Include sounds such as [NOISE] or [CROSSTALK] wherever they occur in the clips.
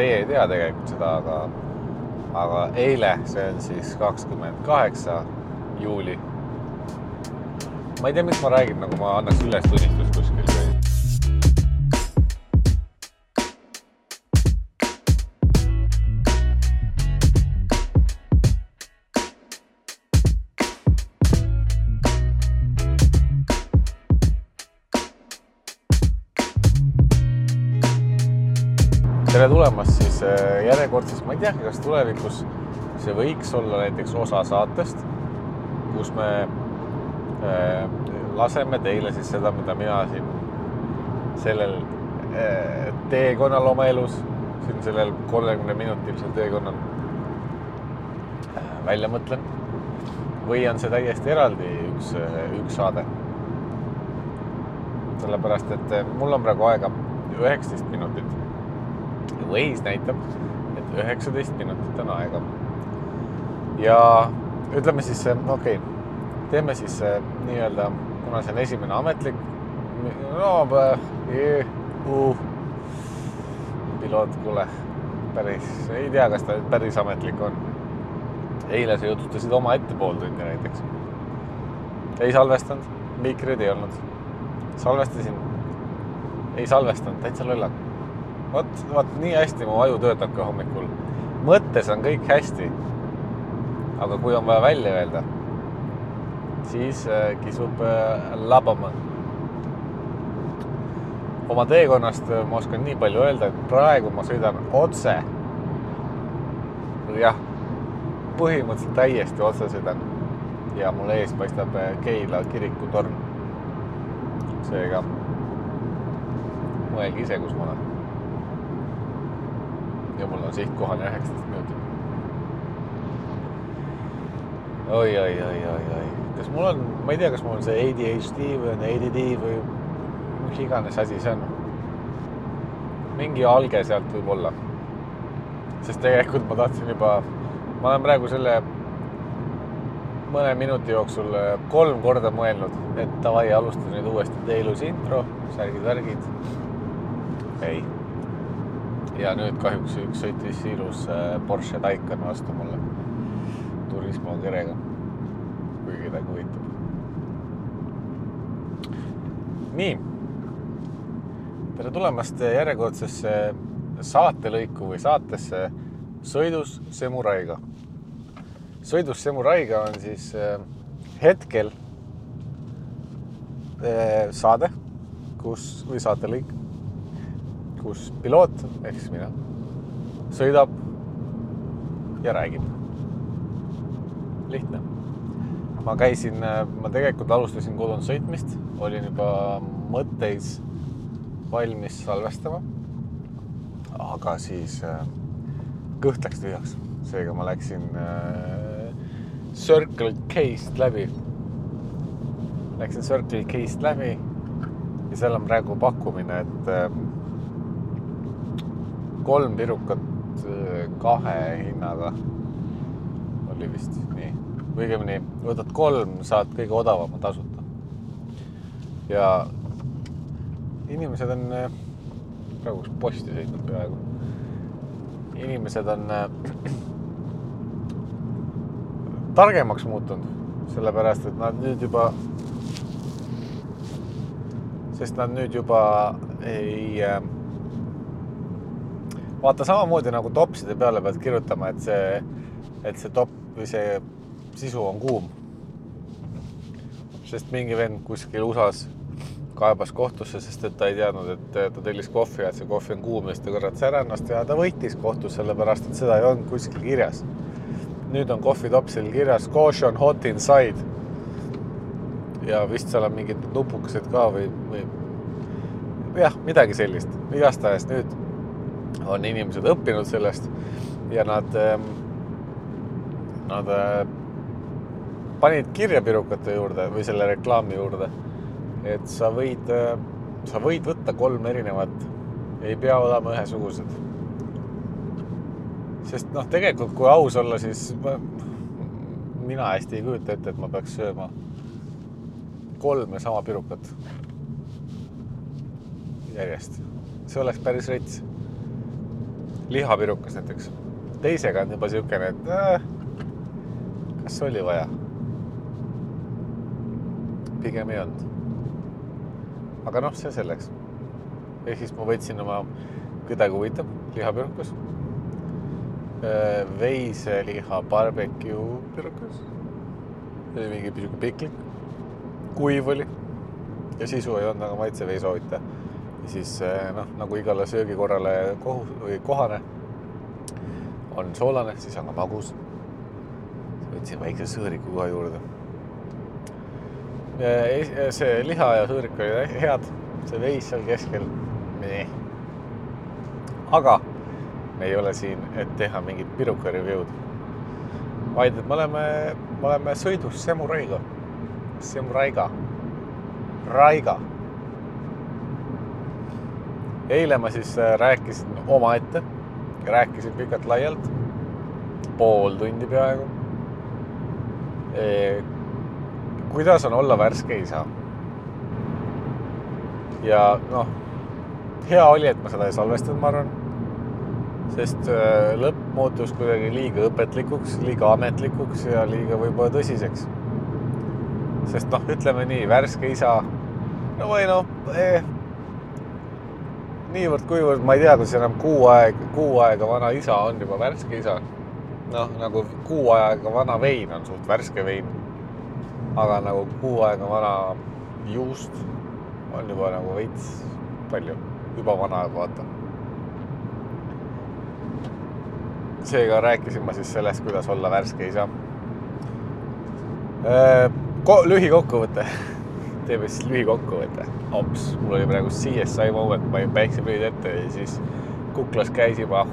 teie ei tea tegelikult seda, aga, aga eile, see on siis kakskümmend kaheksa juuli. ma ei tea, miks ma räägin, nagu ma annaks ülestunnistust kuskil äh, järjekordseks, ma ei teagi, kas tulevikus see võiks olla näiteks osa saatest, kus me äh, laseme teile siis seda, mida mina siin sellel äh, teekonnal oma elus, siin sellel kolmekümne minutilisel teekonnal välja mõtlen. või on see täiesti eraldi üks, üks saade. sellepärast, et mul on praegu aega üheksateist minutit Waze näitab, et üheksateist minutit on aega. ja ütleme siis, okei okay,, teeme siis nii-öelda, kuna see on esimene ametlik, no uh, piloot, kuule, päris, ei tea, kas ta nüüd päris ametlik on. eile sa jutustasid omaette pool tundi näiteks. ei salvestanud, mikreid ei olnud. salvestasin, ei salvestanud, täitsa lollak vot, vot nii hästi mu aju töötab ka hommikul. mõttes on kõik hästi. aga kui on vaja välja öelda, siis äh, kisub äh, labama. oma teekonnast äh, ma oskan nii palju öelda, et praegu ma sõidan otse. jah, põhimõtteliselt täiesti otse sõidan ja mul ees paistab Keila kirikutorn. seega mõelge ise, kus ma olen ja mul on sihtkohani üheksateist minutit. oi, oi, oi, oi, oi, kas mul on, ma ei tea, kas mul on see ADHD või on ADD või mis iganes asi see on. mingi alge sealt võib olla. sest tegelikult ma tahtsin juba, ma olen praegu selle mõne minuti jooksul kolm korda mõelnud, et davai, alusta nüüd uuesti, tee ilus intro, särgid-värgid. ei ja nüüd kahjuks üks sõitis ilus äh, Porsche Taycan vastu mulle Turismo kerega. kui kedagi huvitab. nii. tere tulemast järjekordsesse saatelõiku või saatesse Sõidus Semuraiga. sõidus Semuraiga on siis äh, hetkel äh, saade, kus või saatelõik kus piloot ehk siis mina sõidab ja räägib. lihtne. ma käisin, ma tegelikult alustasin kodunt sõitmist, olin juba mõtteis valmis salvestama. aga siis äh, kõht läks tühjaks, seega ma läksin äh, Circle K-st läbi. Läksin Circle K-st läbi ja seal on praegu pakkumine, et äh, kolm pirukat äh, kahe hinnaga oli vist nii. õigemini võtad kolm, saad kõige odavama tasuta. ja inimesed on äh, praegu posti sõitnud peaaegu. inimesed on äh, [CLEARS THROAT] targemaks muutunud, sellepärast et nad nüüd juba, sest nad nüüd juba ei äh, vaata samamoodi nagu topside peale pead kirjutama, et see, et see topp või see sisu on kuum. sest mingi vend kuskil USA-s kaebas kohtusse, sest et ta ei teadnud, et ta tellis kohvi et see kohvi on kuum ja siis ta kõrvat särannast ja ta võitis kohtus sellepärast, et seda ei olnud kuskil kirjas. nüüd on kohvitopsil kirjas caution hot inside. ja vist seal on mingid nupukesed ka või, või jah, midagi sellist. igastahes nüüd on inimesed õppinud sellest ja nad, ehm, nad äh, panid kirja pirukate juurde või selle reklaami juurde, et sa võid, äh, sa võid võtta kolm erinevat, ei pea olema ühesugused. sest noh, tegelikult kui aus olla, siis ma, mina hästi ei kujuta ette, et ma peaks sööma kolme sama pirukat järjest. see oleks päris rets lihapirukas näiteks. teisega on juba niisugune, et äh, kas oli vaja? pigem ei olnud. aga noh, see selleks. ehk siis ma võtsin oma kedagi huvitab lihapirukas. veiseliha barbecue pirukas. see oli mingi sihuke piklik, kuiv oli ja sisu ei olnud, aga maitsev ei soovita. Siis noh, nagu igale söögikorrale kohu või kohane on soolane, siis on ka magus. võtsin väikse sõõriku ka juurde. see liha ja sõõrik olid head, see veis seal keskel. aga me ei ole siin, et teha mingit piruka review'd, vaid et me oleme, me oleme sõidus Semuraiga, Semuraiga, Raiga. Eile ma siis äh, rääkisin omaette, rääkisin pikalt-laialt, pool tundi peaaegu e,. kuidas on olla värske isa? ja noh, hea oli, et ma seda ei salvestanud, ma arvan sest äh, lõpp muutus kuidagi liiga õpetlikuks, liiga ametlikuks ja liiga võib-olla tõsiseks. sest noh, ütleme nii, värske isa, no või noh eh,, niivõrd-kuivõrd ma ei tea, kas enam kuu aega, kuu aega vana isa on juba värske isa. noh, nagu kuu aega vana vein on suht värske vein. aga nagu kuu aega vana juust on juba nagu veits palju, juba vana juba vaata seega rääkisin ma siis sellest, kuidas olla värske isa. Lühikokkuvõte [LAUGHS] teeme siis lühikokkuvõte. ops, mul oli praegu CSI moment, ma panin päikseprillid ette ja siis kuklas käis juba.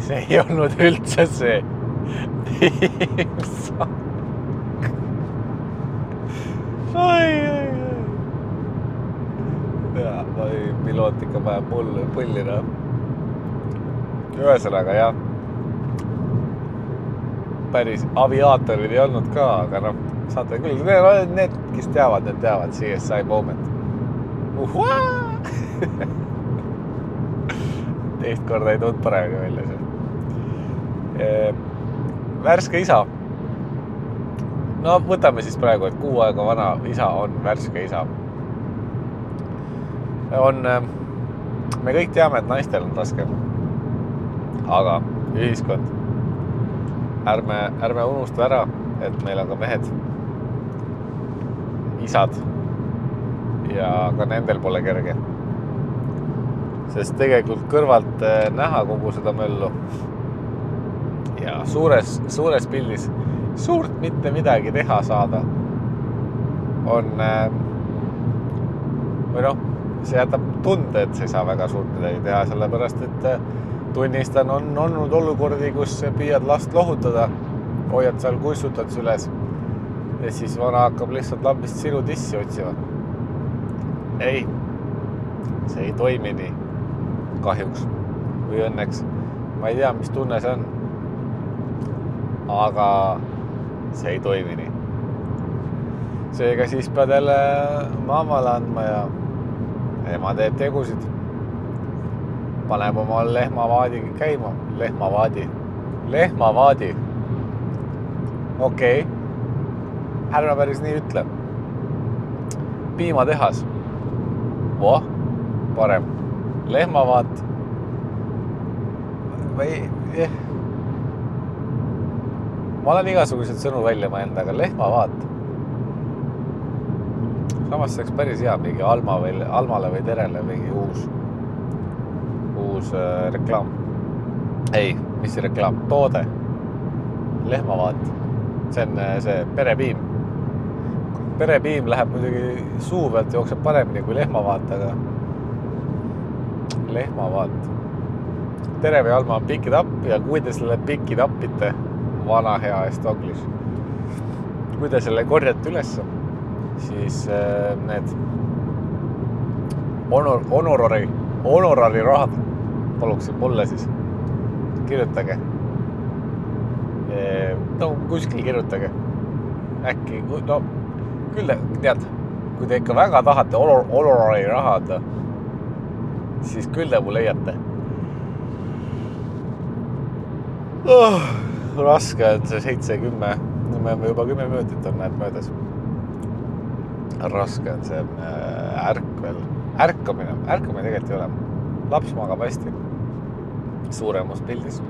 see ei olnud üldse see. ja, piloot ikka paneb mullu põlli noh ühesõnaga jah, päris aviaatorid ei olnud ka, aga noh, saate küll, need, kes teavad, need teavad CSI moment. [LAUGHS] teist korda ei tulnud paremini välja see. värske isa. no võtame siis praegu, et kuu aega vana isa on värske isa. on, me kõik teame, et naistel on raskem aga ühiskond, ärme, ärme unusta ära, et meil on ka mehed, isad. Ja ka nendel pole kerge. sest tegelikult kõrvalt eh, näha kogu seda möllu. Ja suures, suures pildis suurt mitte midagi teha saada on eh, või noh, see jätab tunde, et sa ei saa väga suurt midagi teha, sellepärast et eh, tunnistan, on olnud olukordi, kus püüad last lohutada, hoiad seal kussutad süles ja siis vana hakkab lihtsalt lambist sinu tissi otsima. ei, see ei toimi nii. kahjuks või õnneks. ma ei tea, mis tunne see on. aga see ei toimi nii. seega siis pead jälle mammale andma ja ema teeb tegusid paneb oma lehmavaadi käima, lehmavaadi, lehmavaadi. okei okay., ärme päris nii ütle. piimatehas. voh, parem, lehmavaat. või eh. ma olen igasuguseid sõnu välja mõelnud, aga lehmavaat. samas see oleks päris hea mingi Alma või Almale või Terele mingi uus uus äh, reklaam. ei, mis reklaam, toode. lehmavaat. see on äh, see perepiim. Perepiim läheb muidugi suu pealt, jookseb paremini kui lehmavaat, aga lehmavaat. tere või Alma, pick it up ja kui te selle pick it up ite, vana hea Estoglis, kui te selle korjate ülesse, siis äh, need honor, honorari, honorari rahad paluksin mulle siis, kirjutage. no kuskil kirjutage. äkki, no küll te, tead, kui te ikka väga tahate Olor-, Olorari raha anda, siis küll te mu leiate. oh,. raske on see seitse, kümme, me oleme juba kümme minutit on näed möödas. raske on see äh, ärkvel, ärkamine, ärkamine tegelikult ei ole. laps magab hästi, suuremas pildis.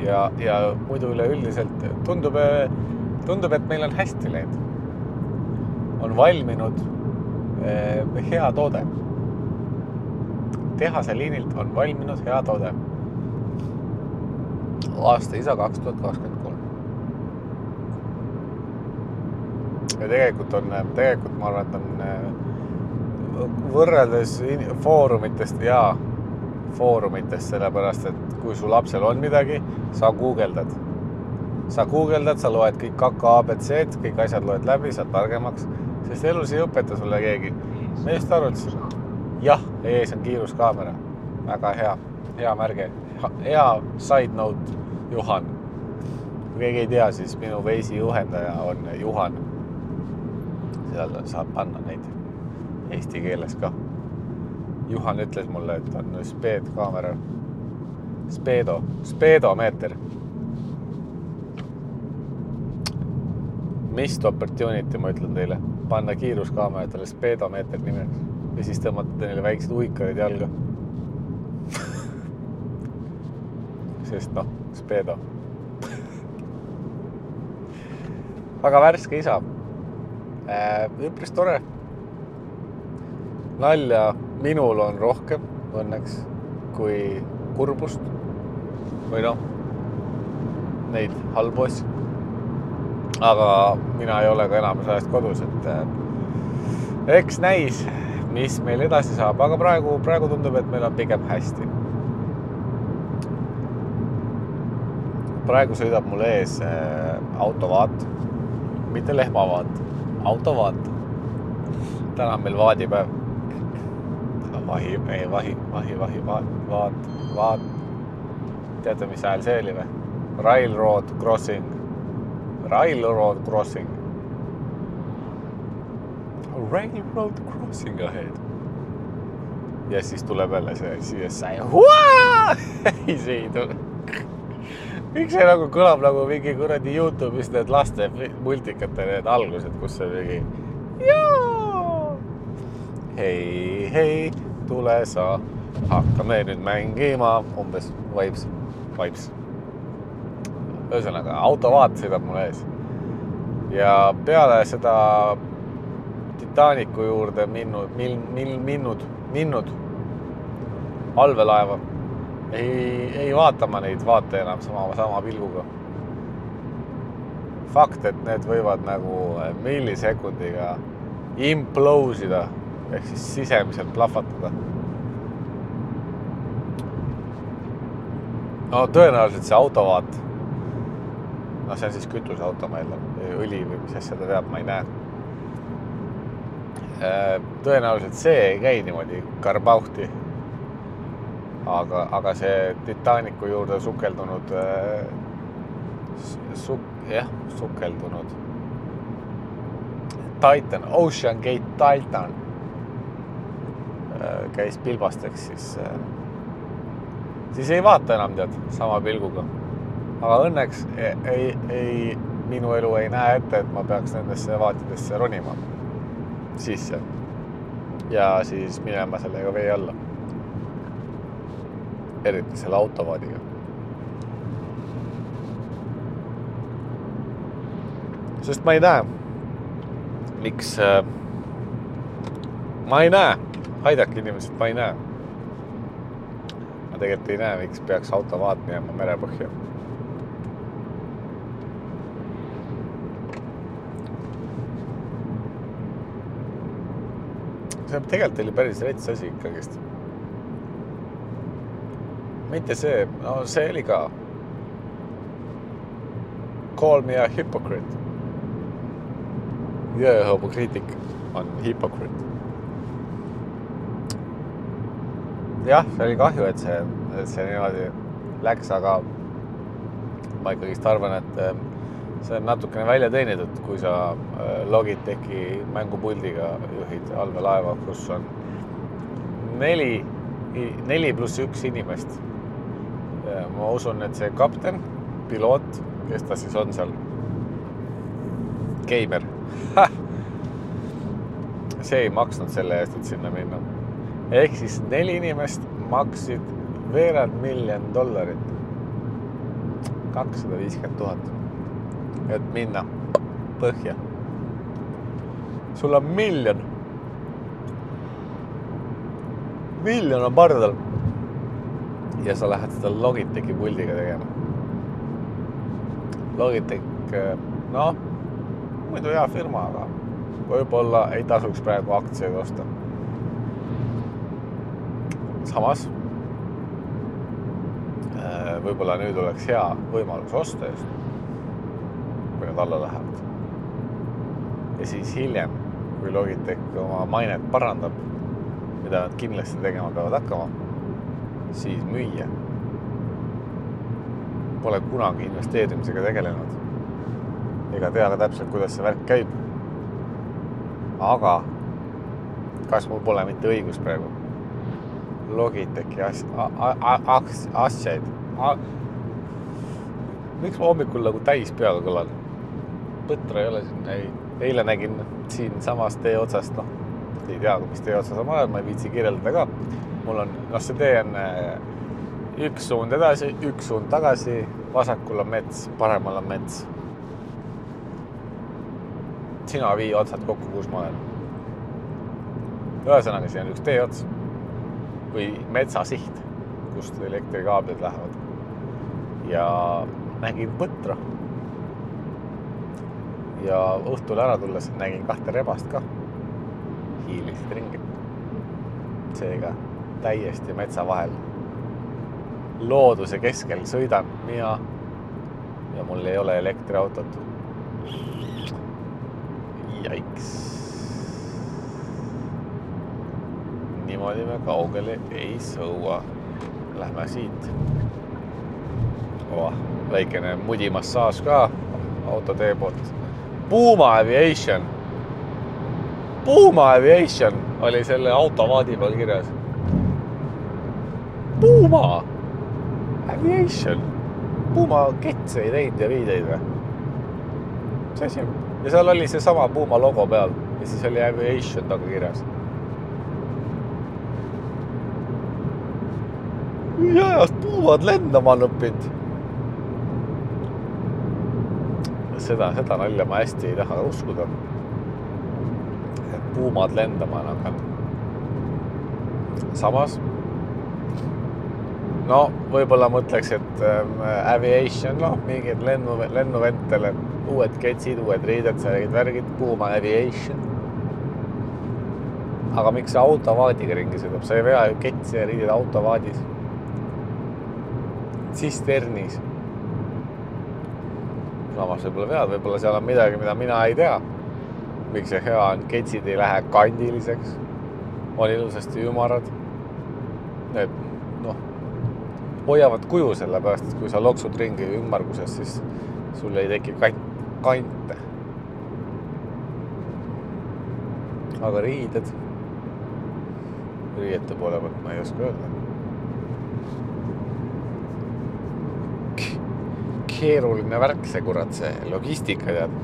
ja, ja muidu üleüldiselt tundub, tundub, et meil on hästi läinud. On valminud äh, hea toode tehase liinilt on valminud hea toode aasta isa kaks tuhat kakskümmend kolm. ja tegelikult on, tegelikult ma arvan, et on äh, võrreldes foorumitest ja foorumitest, sellepärast et kui su lapsel on midagi, sa guugeldad. sa guugeldad, sa loed kõik kaka abc-d, kõik asjad loed läbi, saad targemaks, sest elus ei õpeta sulle keegi. me just arutasime. jah, ees on kiiruskaamera, väga hea, hea märge, hea side note Juhan. kui keegi ei tea, siis minu Waze'i juhendaja on Juhan. seal saab panna neid eesti keeles ka. Juhan ütles mulle, et on speed kaamera, speedo, speedomeeter. Missed opportunity, ma ütlen teile, panna kiiruskaameratele speedomeeter nimeks ja siis tõmmata neile väiksed uikarid jalga [LAUGHS] sest noh Speedo [LAUGHS] väga värske isa äh,. üpris tore. nalja minul on rohkem õnneks kui kurbust või noh, neid halbu asju. Aga mina ei ole ka enamus ajast kodus, et äh, eks näis, mis meil edasi saab, aga praegu, praegu tundub, et meil on pigem hästi praegu sõidab mul ees äh, autovaat, mitte lehmavaat, autovaat. täna on meil vaadipäev. vahi, ei vahi, vahi, vahi, vaat, vaat, vaat. teate, mis hääl see oli või? Railroad crossing, railroad crossing. Railroad crossing ahead. ja siis tuleb jälle see CSI. [LAUGHS] ei, see ei tule miks see nagu kõlab nagu mingi kuradi Youtube'is need laste multikate need algused, kus see mingi jaa. hei, hei, tule sa, hakkame nüüd mängima, umbes vibes, vibes. Ühesõnaga, autovaat sõidab mul ees. ja peale seda Titanicu juurde minnud, mil-, mil-, minnud, minnud allveelaeva ei, ei vaata ma neid vaata enam sama, sama pilguga. fakt, et need võivad nagu millisekundiga implose ida ehk siis sisemiselt plahvatada. no tõenäoliselt see autovaat, noh, see on siis kütuseauto, ma eeldan, õli või mis asja ta veab, ma ei näe. Äh, tõenäoliselt see ei käi niimoodi karbauhti aga, aga see Titanicu juurde sukeldunud äh, suk-, jah, sukeldunud Titan, Ocean Gate Titan äh, käis pilbasteks, siis, siis ei vaata enam tead sama pilguga. Aga õnneks ei, ei, ei, minu elu ei näe ette, et ma peaks nendesse vaatidesse ronima sisse ja siis minema sellega vee alla eriti selle autovaadiga. sest ma ei näe, miks äh,, ma ei näe, aidake inimesed, ma ei näe. ma tegelikult ei näe, miks peaks autovaat minema merepõhja. See tegelikult oli päris rets asi ikkagist mitte see, no see oli ka. Call me a hypocrite. Jehoova kriitik on hypocrite. jah, see oli kahju, et see, see niimoodi läks, aga ma ikkagist arvan, et eh, see on natukene välja teenitud, kui sa eh, Logitechi mängupuldiga juhid allveelaeva, kus on neli, neli pluss üks inimest. Ma usun, et see kapten, piloot, kes ta siis on seal, geimer [LAUGHS] see ei maksnud selle eest, et sinna minna. ehk siis neli inimest maksid veerand miljon dollarit, kakssada viiskümmend tuhat, et minna põhja. sul on miljon. miljon on pardal. ja sa lähed seda Logitechi puldiga tegema. Logitech, noh, muidu hea firma, aga võib-olla ei tasuks praegu aktsiaid osta. samas äh, võib-olla nüüd oleks hea võimalus osta just, need alla lähevad. ja siis hiljem, kui Logitech oma mainet parandab, mida nad kindlasti tegema peavad hakkama, siis müüa. Pole kunagi investeerimisega tegelenud ega tea ka täpselt, kuidas see värk käib aga kas mul pole mitte õigus praegu? Logitechi asjaid. miks ma hommikul nagu täis peaga kõlan? Põtra ei ole siin, ei. eile nägin siinsamas tee otsast, noh, ei tea, mis tee otsas ma olen, ma ei viitsi kirjeldada ka. mul on, noh, see tee on eh, üks suund edasi, üks suund tagasi, vasakul on mets, paremal on mets sina vii otsad kokku, kus ma olen. ühesõnaga, siin on üks teeots või metsasiht, kust elektrikaablid lähevad. ja nägin põtra. Ja õhtul ära tulles nägin kahte rebast ka. hiilisid ringi. seega täiesti metsa vahel. looduse keskel sõidan mina ja mul ei ole elektriautot Jaiks. niimoodi me kaugele ei sõua. Lähme siit oh,. väikene mudimassaaž ka autotee poolt. Puma Aviation. Puma Aviation oli selle autovaadi peal kirjas. Puma Aviation. Puma ketse ei teinud ja viideid või? mis asi on? ja seal oli seesama Puma logo peal ja siis oli aviation taga kirjas. ajast Pumad lendama on õppinud. Seda, seda nalja ma hästi ei taha uskuda. et Pumad lendama on hakanud. samas no võib-olla mõtleks, et ähm, aviation, noh, mingid lennu, lennuventele uued ketsid, uued riided, särgid, värgid, Puma Aviation. aga miks see autovaadiga ringi sõidab, sa ei vea ju ketsi ja riided autovaadis. tsisternis. Samas võib-olla vead, võib-olla seal on midagi, mida mina ei tea. miks see hea on, ketsid ei lähe kandiliseks, on ilusasti ümarad. et noh, hoiavad kuju, sellepärast et kui sa loksud ringi ümmarguses, siis sul ei teki katt kante. aga riided, riiete poole pealt ma ei oska öelda. Keeruline värk see kurat, see logistika tead.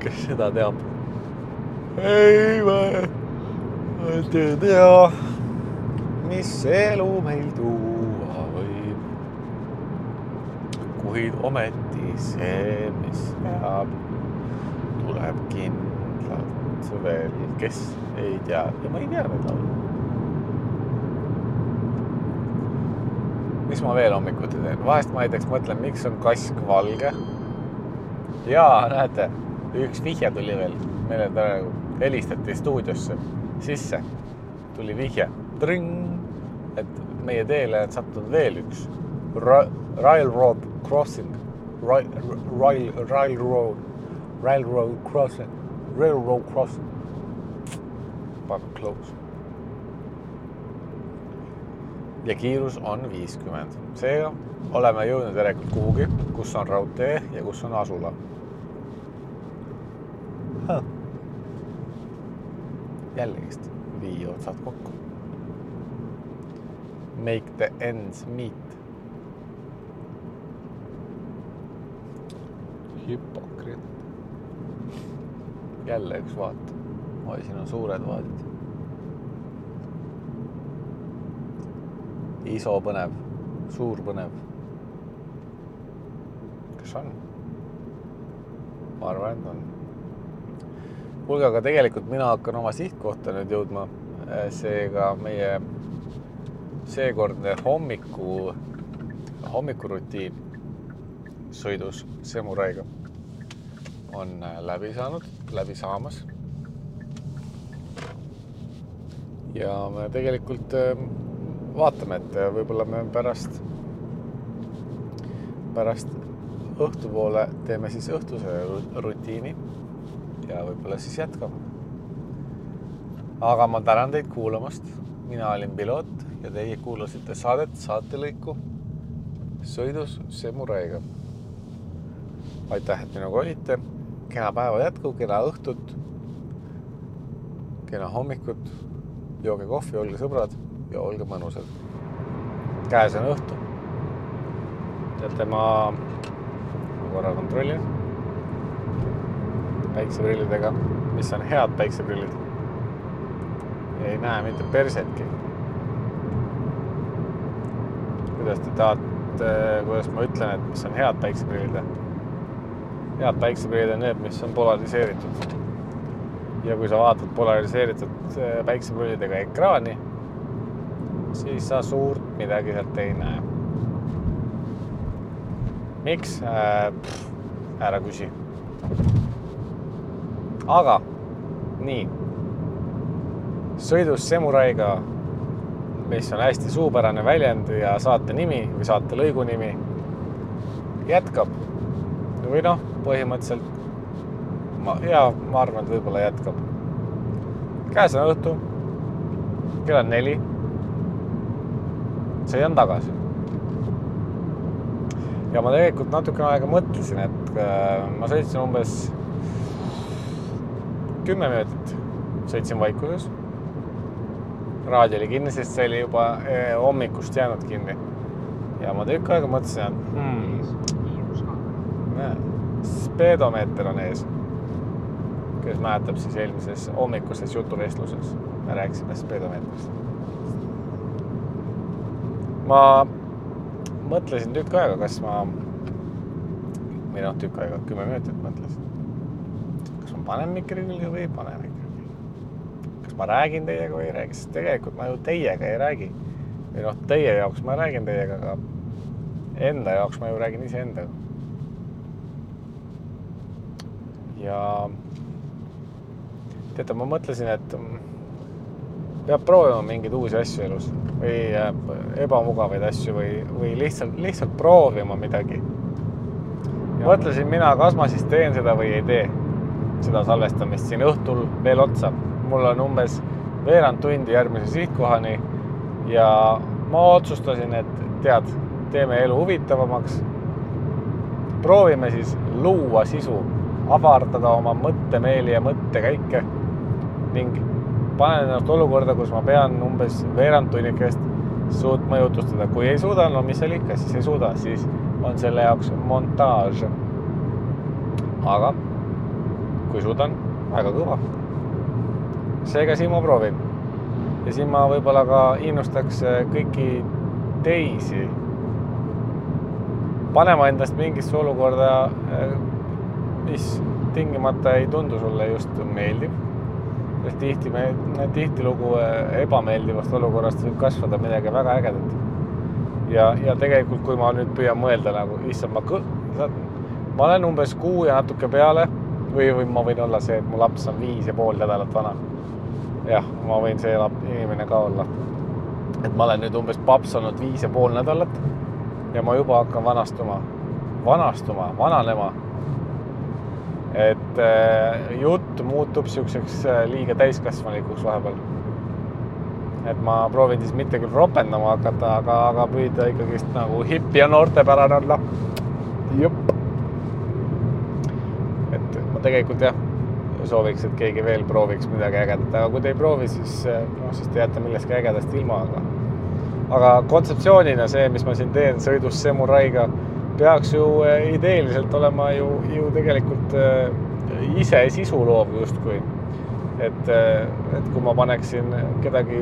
kes seda teab? ei, ma ei tea, mis elu meil tuua võib. kuid ometi see, mis peab, tuleb kindlalt veel, kes ei tea ja ma ei tea neid laule. Mis ma veel hommikuti teen, vahest ma näiteks mõtlen, miks on kask valge. ja näete, üks vihje tuli veel, meile praegu helistati stuudiosse sisse, tuli vihje, et meie teele on sattunud veel üks railroad crossing. Rail, rail, railroad, railroad crossing, railroad crossing. paneb close ja kiirus on viiskümmend. seega oleme jõudnud järelikult kuhugi, kus on raudtee ja kus on asula huh.. jällegist vii otsad kokku. Make the ends meet. hüpokriit. jälle üks vaat. oi, siin on suured vaadid ISO põnev, suur põnev. kas on? ma arvan, et on. kuulge, aga tegelikult mina hakkan oma sihtkohta nüüd jõudma. seega meie seekordne hommiku, hommikurutiin sõidus Semuraiga on läbi saanud, läbi saamas. ja me tegelikult vaatame, et võib-olla me pärast, pärast õhtupoole teeme siis õhtuse rutiini ja võib-olla siis jätkame. aga ma tänan teid kuulamast. mina olin piloot ja teie kuulasite saadet, saatelõiku sõidus Semuraiga. aitäh, et minuga olite. kena päeva jätku, kena õhtut. kena hommikut. jooge kohvi, olge sõbrad ja olge mõnusad. käes on õhtu. teate, ma korra kontrollin päikseprillidega, mis on head päikseprillid. ei näe mitte persetki. kuidas te tahate, kuidas ma ütlen, et mis on head päikseprillid? head päikseprillid on need, mis on polariseeritud. ja kui sa vaatad polariseeritud äh, päikseprillidega ekraani, siis sa suurt midagi sealt ei näe miks äh,? ära küsi. aga nii, sõidus Semuraiga, mis on hästi suupärane väljend ja saate nimi või saatelõigu nimi, jätkab või noh, põhimõtteliselt ma ja ma arvan, et võib-olla jätkab. käes on õhtu, kell on neli. Sõidan tagasi ja ma tegelikult natukene aega mõtlesin, et äh, ma sõitsin umbes kümme minutit, sõitsin vaikuses. raadio oli kinni, sest see oli juba äh, hommikust jäänud kinni. ja ma tükk aega mõtlesin, et hmm, speedomeeter on ees. kes mäletab, siis eelmises hommikuses jutuvestluses me rääkisime speedomeetrist. Ma mõtlesin tükk aega, kas ma, või noh, tükk aega, kümme minutit mõtlesin. kas ma panen mikri külge või ei pane mikri külge. kas ma räägin teiega või ei räägi, sest tegelikult ma ju teiega ei räägi. või noh, teie jaoks ma räägin teiega, aga enda jaoks ma ju räägin iseendaga. ja teate, ma mõtlesin, et peab proovima mingeid uusi asju elus või äh, ebamugavaid asju või, või lihtsalt, lihtsalt proovima midagi. mõtlesin mina, kas ma siis teen seda või ei tee, seda salvestamist siin õhtul veel otsa. mul on umbes veerand tundi järgmise sihtkohani ja ma otsustasin, et tead, teeme elu huvitavamaks. proovime siis luua sisu, avardada oma mõttemeeli ja mõttekäike ning panen ennast olukorda, kus ma pean umbes veerand tunnikest suutma jutustada. kui ei suuda, no mis seal ikka, siis ei suuda, siis on selle jaoks montaaž. aga kui suudan, väga kõva. seega siin ma proovin. ja siin ma võib-olla ka innustaks kõiki teisi panema endast mingisse olukorda, mis tingimata ei tundu sulle just meeldiv sest tihti me, tihtilugu eh, ebameeldivast olukorrast võib kasvada midagi väga ägedat. ja, ja tegelikult, kui ma nüüd püüan mõelda nagu, issand, ma, ma olen umbes kuu ja natuke peale või, või ma võin olla see, et mu laps on viis ja pool nädalat vana. jah, ma võin see inimene ka olla. et ma olen nüüd umbes paps olnud viis ja pool nädalat ja ma juba hakkan vanastuma, vanastuma, vananema et äh, jutt muutub siukseks äh, liiga täiskasvanulikuks vahepeal. et ma proovin siis mitte küll ropendama hakata, aga, aga püüda ikkagist nagu hipp ja noortepärane olla. jep. et ma tegelikult jah, sooviks, et keegi veel prooviks midagi ägedat, aga kui te ei proovi, siis äh, noh, siis te jääte millestki ägedast ilma, aga aga kontseptsioonina see, mis ma siin teen sõidus Semuraiga peaks ju ideeliselt olema ju, ju tegelikult ise sisu loov justkui. et, et kui ma paneksin kedagi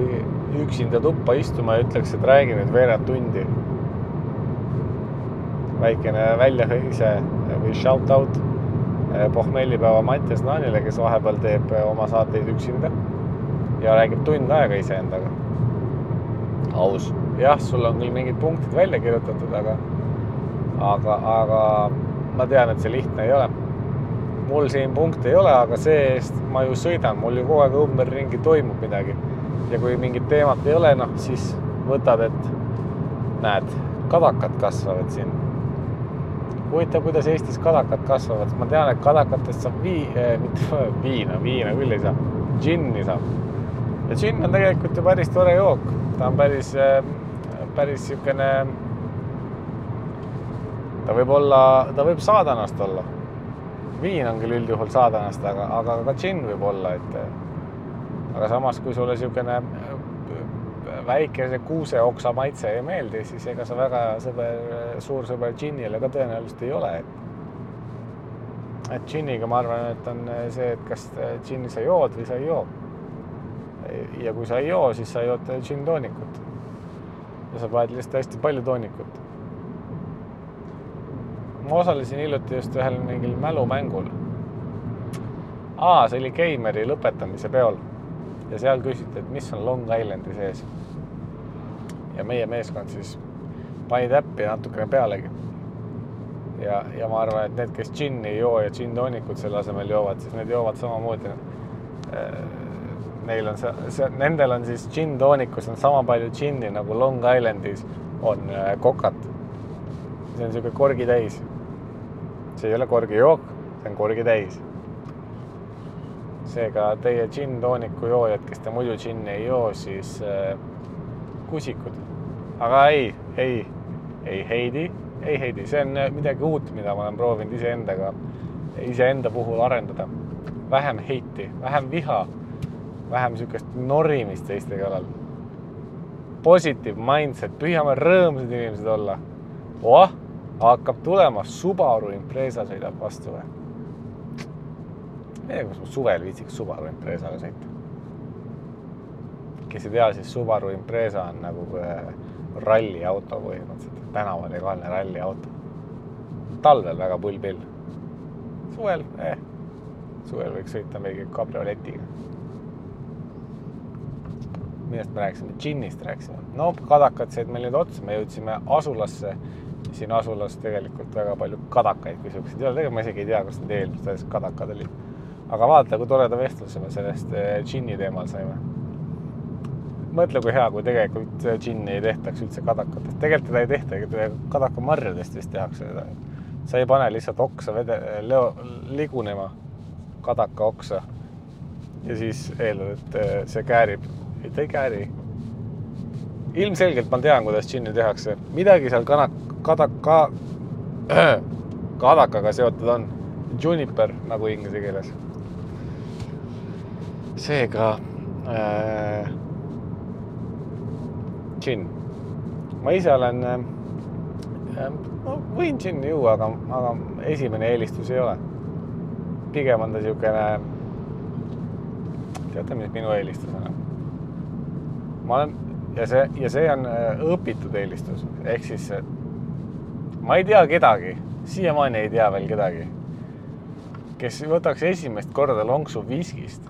üksinda tuppa istuma ja ütleks, et räägi nüüd veerand tundi. väikene väljahõise või shout out pohmellipäeva Mattias Naanile, kes vahepeal teeb oma saateid üksinda ja räägib tund aega iseendaga. aus, jah, sul on küll mingid punktid välja kirjutatud, aga, aga, aga ma tean, et see lihtne ei ole. Mul siin punkte ei ole, aga see-eest ma ju sõidan, mul ju kogu aeg ümberringi toimub midagi. ja kui mingit teemat ei ole, noh siis võtad, et näed, kadakad kasvavad siin. huvitav, kuidas Eestis kadakad kasvavad, ma tean, et kadakatest saab vii- eh,, mitte [LAUGHS] viina, viina küll ei saa, džinni saab ja džinn on tegelikult ju päris tore jook, ta on päris, äh, päris niisugune, ta võib olla, ta võib saadanast olla. Viin on küll üldjuhul saadanast, aga, aga ka džinn võib olla, et aga samas, kui sulle niisugune äh, väike see kuuseoksa maitse ei meeldi, siis ega sa väga sõber, suur sõber džinnile ka tõenäoliselt ei ole, et et džinniga ma arvan, et on see, et kas džinni sa jood või sa ei joo ja kui sa ei joo, siis sa jood džinntoonikut. ja sa paned lihtsalt hästi palju toonikut. Ma osalesin hiljuti just ühel mingil mälumängul. aa, see oli Keimeri lõpetamise peol ja seal küsiti, et mis on Long Islandi sees. ja meie meeskond siis pani täppi natukene pealegi. ja, ja ma arvan, et need, kes džinni ei joo ja džinntoonikut selle asemel joovad, siis need joovad samamoodi äh, neil on see, see, nendel on siis džinn-toonikus on sama palju džinni nagu Long Islandis on äh, kokat. see on niisugune korgi täis. See ei ole korgijook, see on korgi täis. seega teie džinn-tooniku joojad, kes te muidu džinni ei joo, siis äh, kusikud. aga ei, ei, ei Heidi, ei Heidi, see on äh, midagi uut, mida ma olen proovinud iseendaga, iseenda puhul arendada. vähem heiti, vähem viha vähem niisugust norimist teiste kallal. Positive mindset, püüame rõõmsad inimesed olla. oh, hakkab tulema, Subaru Impreza sõidab vastu või? ma ei tea, kas ma suvel viitsiks Subaru Imprezaga sõita. kes ei tea, siis Subaru Impreza on nagu äh, ralliauto põhimõtteliselt, tänavalegaalne ralliauto. talvel väga pull pill. suvel eh,, suvel võiks sõita mingi kabrioletiga millest me rääkisime, džinnist rääkisime. no kadakad said meil nüüd otsa, me jõudsime asulasse. Siin asulas tegelikult väga palju kadakaid kui siukseid ei ole, tegelikult ma isegi ei tea, kas need eelmised kadakad olid. aga vaata, kui toreda vestluse me sellest eh, džinni teemal saime. mõtle, kui hea, kui tegelikult džinni ei tehtaks üldse kadakatest, tegelikult teda ei tehtagi, kadakamarjadest vist tehakse seda. sa ei pane lihtsalt oksa vede-, leo-, ligunema, kadaka oksa ja siis eeldad, et eh, see käärib ei, ta ei kääri. ilmselgelt ma tean, kuidas džinni tehakse, midagi seal kana-, kadaka, [CLEARS THROAT] kadakaga seotud on. Juniper nagu inglise keeles. seega äh, džinn. ma ise olen äh,, no võin džinni juua, aga, aga esimene eelistus ei ole. pigem on ta niisugune, teate, mis minu eelistus on? ma olen ja see, ja see on äh, õpitud eelistus, ehk siis ma ei tea kedagi, siiamaani ei tea veel kedagi, kes võtaks esimest korda lonksu viskist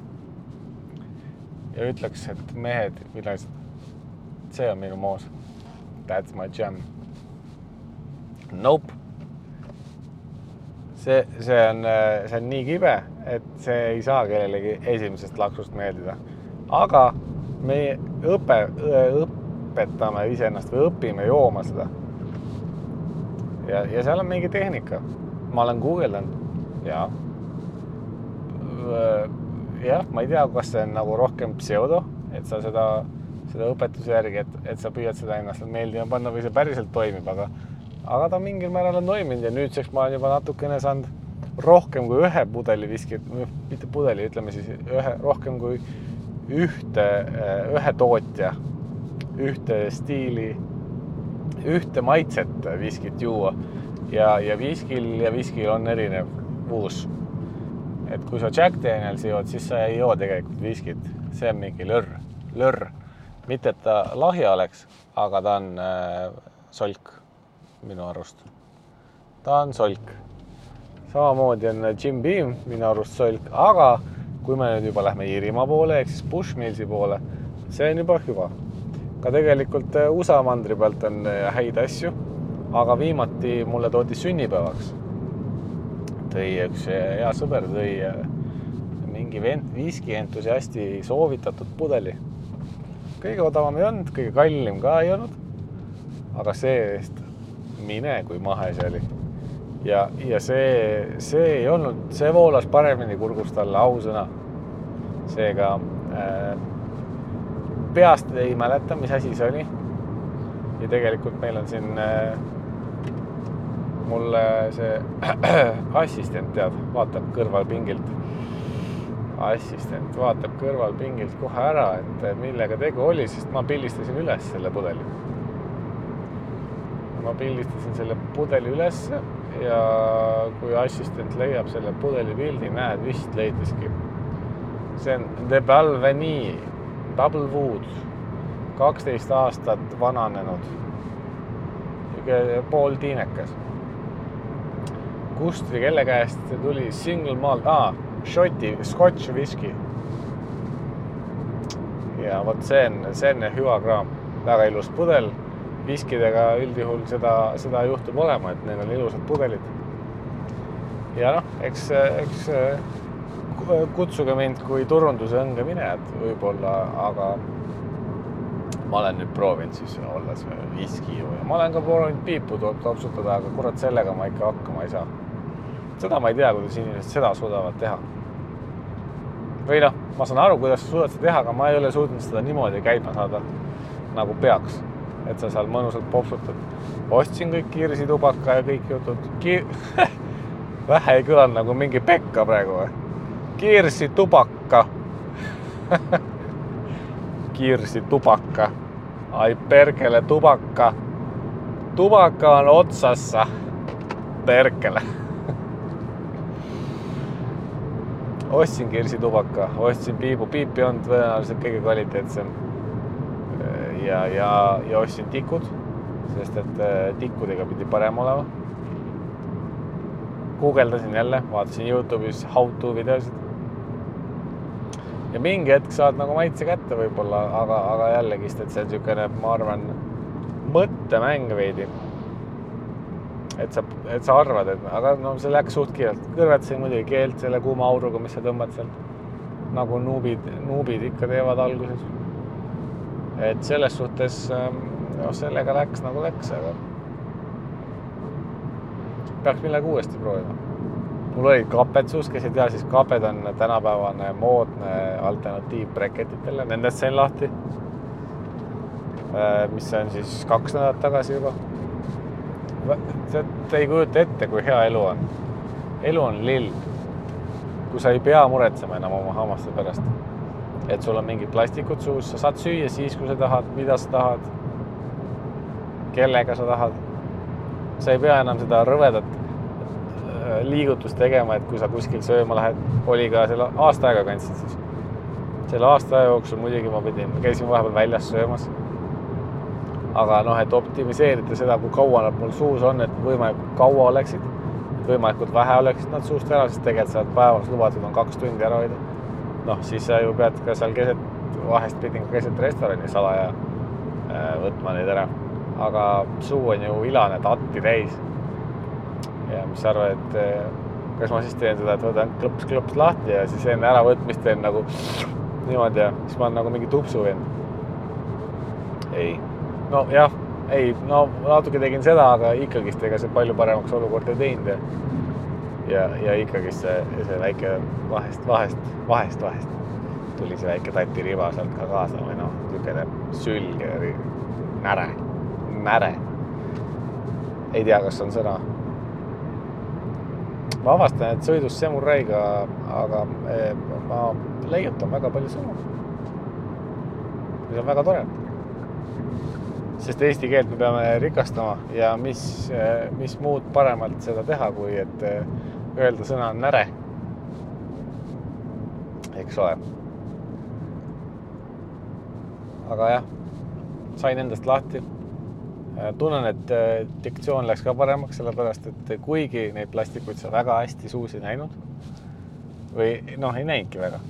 ja ütleks, et mehed, villased, see on minu moos. That's my jam. Nope. see, see on, see on nii kibe, et see ei saa kellelegi esimesest laksust meeldida. aga me õpe, õpetame iseennast või õpime jooma seda. Ja, ja seal on mingi tehnika. ma olen guugeldanud ja. jah, ma ei tea, kas see on nagu rohkem pseudo, et sa seda, seda õpetuse järgi, et, et sa püüad seda ennast meeldima panna või see päriselt toimib, aga, aga ta mingil määral on toiminud ja nüüdseks ma olen juba natukene saanud rohkem kui ühe pudeli viskit, mitte pudeli, ütleme siis ühe, rohkem kui ühte, ühe tootja, ühte stiili ühte maitset viskit juua ja, ja viskil ja viskil on erinev uus. et kui sa Jack Danielsi jood, siis sa ei joo tegelikult viskit, see on mingi lörr, lörr. mitte, et ta lahja oleks, aga ta on äh, solk minu arust. ta on solk. samamoodi on Jim Beam minu arust solk, aga kui me nüüd juba lähme Iirimaa poole ehk siis Bushmillsi poole, see on juba hüva ka tegelikult äh, USA mandri pealt on äh, häid asju, aga viimati mulle toodi sünnipäevaks. tõi üks äh, hea sõber, tõi mingi viski entusiasti soovitatud pudeli. kõige odavam ei olnud, kõige kallim ka ei olnud. aga see-eest mine, kui mahe see oli. ja, ja see, see ei olnud, see voolas paremini kurgust alla, ausõna. seega äh, peast ei mäleta, mis asi see oli. ja tegelikult meil on siin äh, mulle see [CLEARS THROAT] assistent tead, vaatab kõrvalpingilt. assistent vaatab kõrvalpingilt kohe ära, et äh, millega tegu oli, sest ma pildistasin üles selle pudeli. ma pildistasin selle pudeli ülesse ja kui assistent leiab selle pudeli pildi, näed, vist leidiski. see on De Balvenie Double Wood, kaksteist aastat vananenud, pooltiinekas. kust või kelle käest tuli, single malt ah,, Šoti, Scotch whisky. ja vot see on, see on hüva kraam, väga ilus pudel. viskidega üldjuhul seda, seda juhtub olema, et neil on ilusad pudelid. ja noh, eks, eks kutsuge mind kui turunduse õnge minejat võib-olla, aga ma olen nüüd proovinud siis olla see viskijooja, ma olen ka proovinud piipu topsutada, aga kurat, sellega ma ikka hakkama ei saa. seda ma ei tea, kuidas inimesed seda suudavad teha. või noh, ma saan aru, kuidas sa suudad seda teha, aga ma ei ole suutnud seda niimoodi käima saada nagu peaks, et sa seal mõnusalt popsutad. ostsin kõik kirsitubaka ja kõik jutud Ki. [LAUGHS] vähe ei kõlanud nagu mingi pekka praegu või? Kirsitupakka. kirsitupakka. Ai perkele tupakka. Tupakka on otsassa. Perkele. ostsin kirsitupaka, ostsin piibu, piip ei olnud tõenäoliselt kõige kvaliteetsem. ja, ja, ja ostsin tikud, sest et äh, tikkudega pidi parem olema guugeldasin jälle, vaatasin Youtube'is how to videosid ja mingi hetk saad nagu maitse kätte võib-olla, aga, aga jällegist, et see on niisugune, ma arvan, mõttemäng veidi. et sa, et sa arvad, et aga no see läks suht kiirelt, kõrvetasin muidugi keelt selle kuuma auruga, mis sa tõmbad sealt. nagu nuubid, nuubid ikka teevad alguses. et selles suhtes, noh, sellega läks nagu läks, aga peaks millegi uuesti proovima mul olid kaped suus, kes ei tea, siis kaped on tänapäevane moodne alternatiiv breketitele, nendest sain lahti. Äh, mis on siis kaks nädalat tagasi juba. Te ei kujuta ette, kui hea elu on. elu on lill. kui sa ei pea muretsema enam oma hammaste pärast. et sul on mingid plastikud suus, sa saad süüa siis, kui sa tahad, mida sa tahad. kellega sa tahad. sa ei pea enam seda rõvedat liigutust tegema, et kui sa kuskil sööma lähed, oli ka selle aasta aega kandsin siis. selle aasta aja jooksul muidugi ma pidin, käisin vahepeal väljas söömas. aga noh, et optimiseerida seda, kui kaua nad mul suus on, et võimalikult kaua oleksid, võimalikult vähe oleksid nad suust ära, sest tegelikult sa oled päevas lubatud on kaks tundi ära hoida. noh, siis sa ju pead ka seal keset, vahest pidin ka keset restorani salaja äh, võtma neid ära. aga suu on ju ilane tatti täis mis sa arvad, et eh, kas ma siis teen seda, et võtan klõps-klõps lahti ja siis enne äravõtmist teen nagu niimoodi ja siis ma olen nagu mingi tupsu vend. ei, nojah, ei, no natuke tegin seda, aga ikkagist ega see palju paremaks olukorda ei teinud ja ja, ja ikkagist see, see väike vahest, vahest, vahest, vahest tuli see väike tatiriba sealt ka kaasa või noh, niisugune sülge, näre, näre. ei tea, kas on sõna ma avastan, et sõidus Semuraiga, aga eh, ma leiutan väga palju sõnu. mis on väga tore. sest eesti keelt me peame rikastama ja mis, mis muud paremalt seda teha, kui et öelda sõna näre. eks ole. aga jah, sain endast lahti. Tunnen, et diktsioon läks ka paremaks, sellepärast et kuigi neid plastikuid sa väga hästi suus ei näinud või noh, ei näinudki väga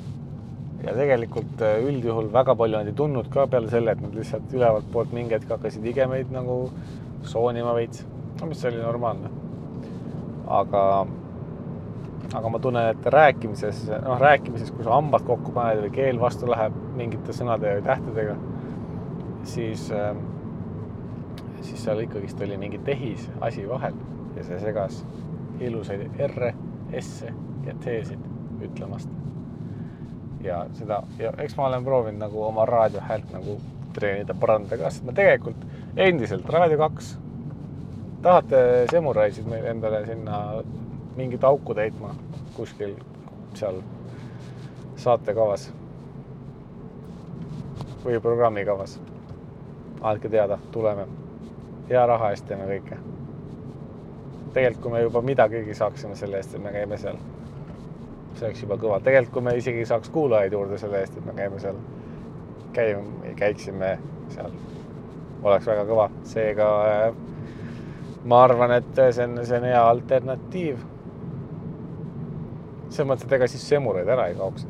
ja tegelikult äh, üldjuhul väga palju nad ei tundnud ka peale selle, et nad lihtsalt ülevalt poolt mingi hetk hakkasid igemeid nagu soonima veits, no mis oli normaalne. aga, aga ma tunnen, et rääkimises, noh, rääkimises, kui sa hambad kokku paned või keel vastu läheb mingite sõnade või tähtedega, siis, ähm, siis seal ikkagist oli mingi tehis asi vahel ja see segas ilusaid R-e, S-e ja T-sid ütlemast ja seda ja eks ma olen proovinud nagu oma raadiohäält nagu treenida, parandada ka, sest ma tegelikult endiselt Raadio kaks, tahate Semuraisid meil endale sinna mingit auku täitma kuskil seal saatekavas või programmikavas. andke teada, tuleme. Hea raha eest teeme kõike. tegelikult, kui me juba midagigi saaksime selle eest, et me käime seal see oleks juba kõva. tegelikult, kui me isegi saaks kuulajaid juurde selle eest, et me käime seal, käime, käiksime seal, oleks väga kõva. seega äh, ma arvan, et see on, see on hea alternatiiv. selles mõttes, et ega siis semuraid ära ei kaoks.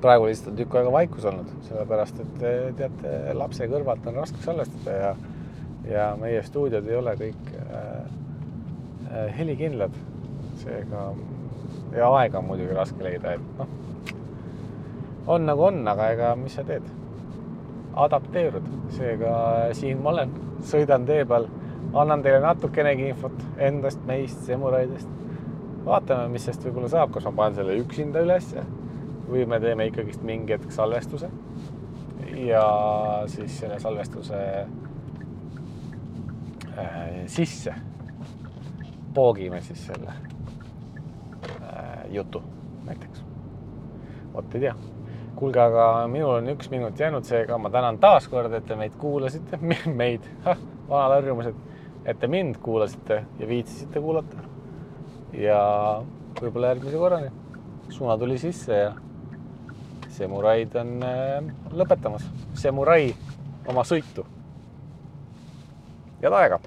praegu lihtsalt on tükk aega vaikus olnud, sellepärast et äh, teate, lapse kõrvalt on raske salvestada ja, ja meie stuudiod ei ole kõik äh, äh helikindlad. seega ja aega on muidugi raske leida, et noh, on nagu on, aga ega mis sa teed, adapteerud, seega siin ma olen, sõidan tee peal, annan teile natukenegi infot endast, meist, Semuraidest. vaatame, mis sellest võib-olla saab, kas ma panen selle üksinda ülesse või me teeme ikkagist mingi hetk salvestuse. Ja siis selle salvestuse äh, sisse poogime siis selle jutu näiteks. vot ei tea. kuulge, aga minul on üks minut jäänud, seega ma tänan taas kord, et te meid kuulasite, [LAUGHS] meid, vanad harjumused, et te mind kuulasite ja viitsisite kuulata. ja võib-olla järgmise korrani. suna tuli sisse ja semuraid on äh, lõpetamas. Semurai oma sõitu. Head aega